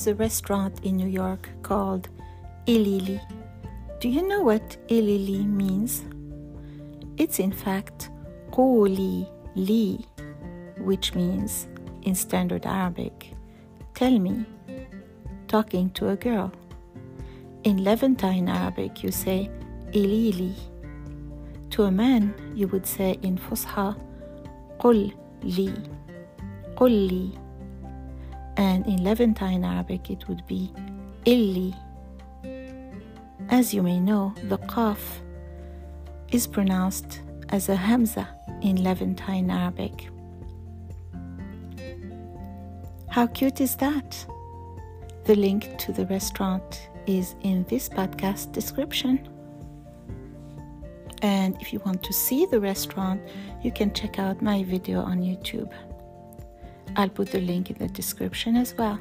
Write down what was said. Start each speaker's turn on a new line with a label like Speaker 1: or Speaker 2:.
Speaker 1: is a restaurant in New York called Ilili. Do you know what Ilili means? It's in fact Quli Li, which means in standard Arabic, tell me, talking to a girl. In Levantine Arabic, you say Ilili. To a man, you would say in Fusha, Qul Li, Qul Li and in Levantine Arabic it would be illi. As you may know, the qaf is pronounced as a hamza in Levantine Arabic. How cute is that? The link to the restaurant is in this podcast description. And if you want to see the restaurant, you can check out my video on YouTube. I'll put the link in the description as well.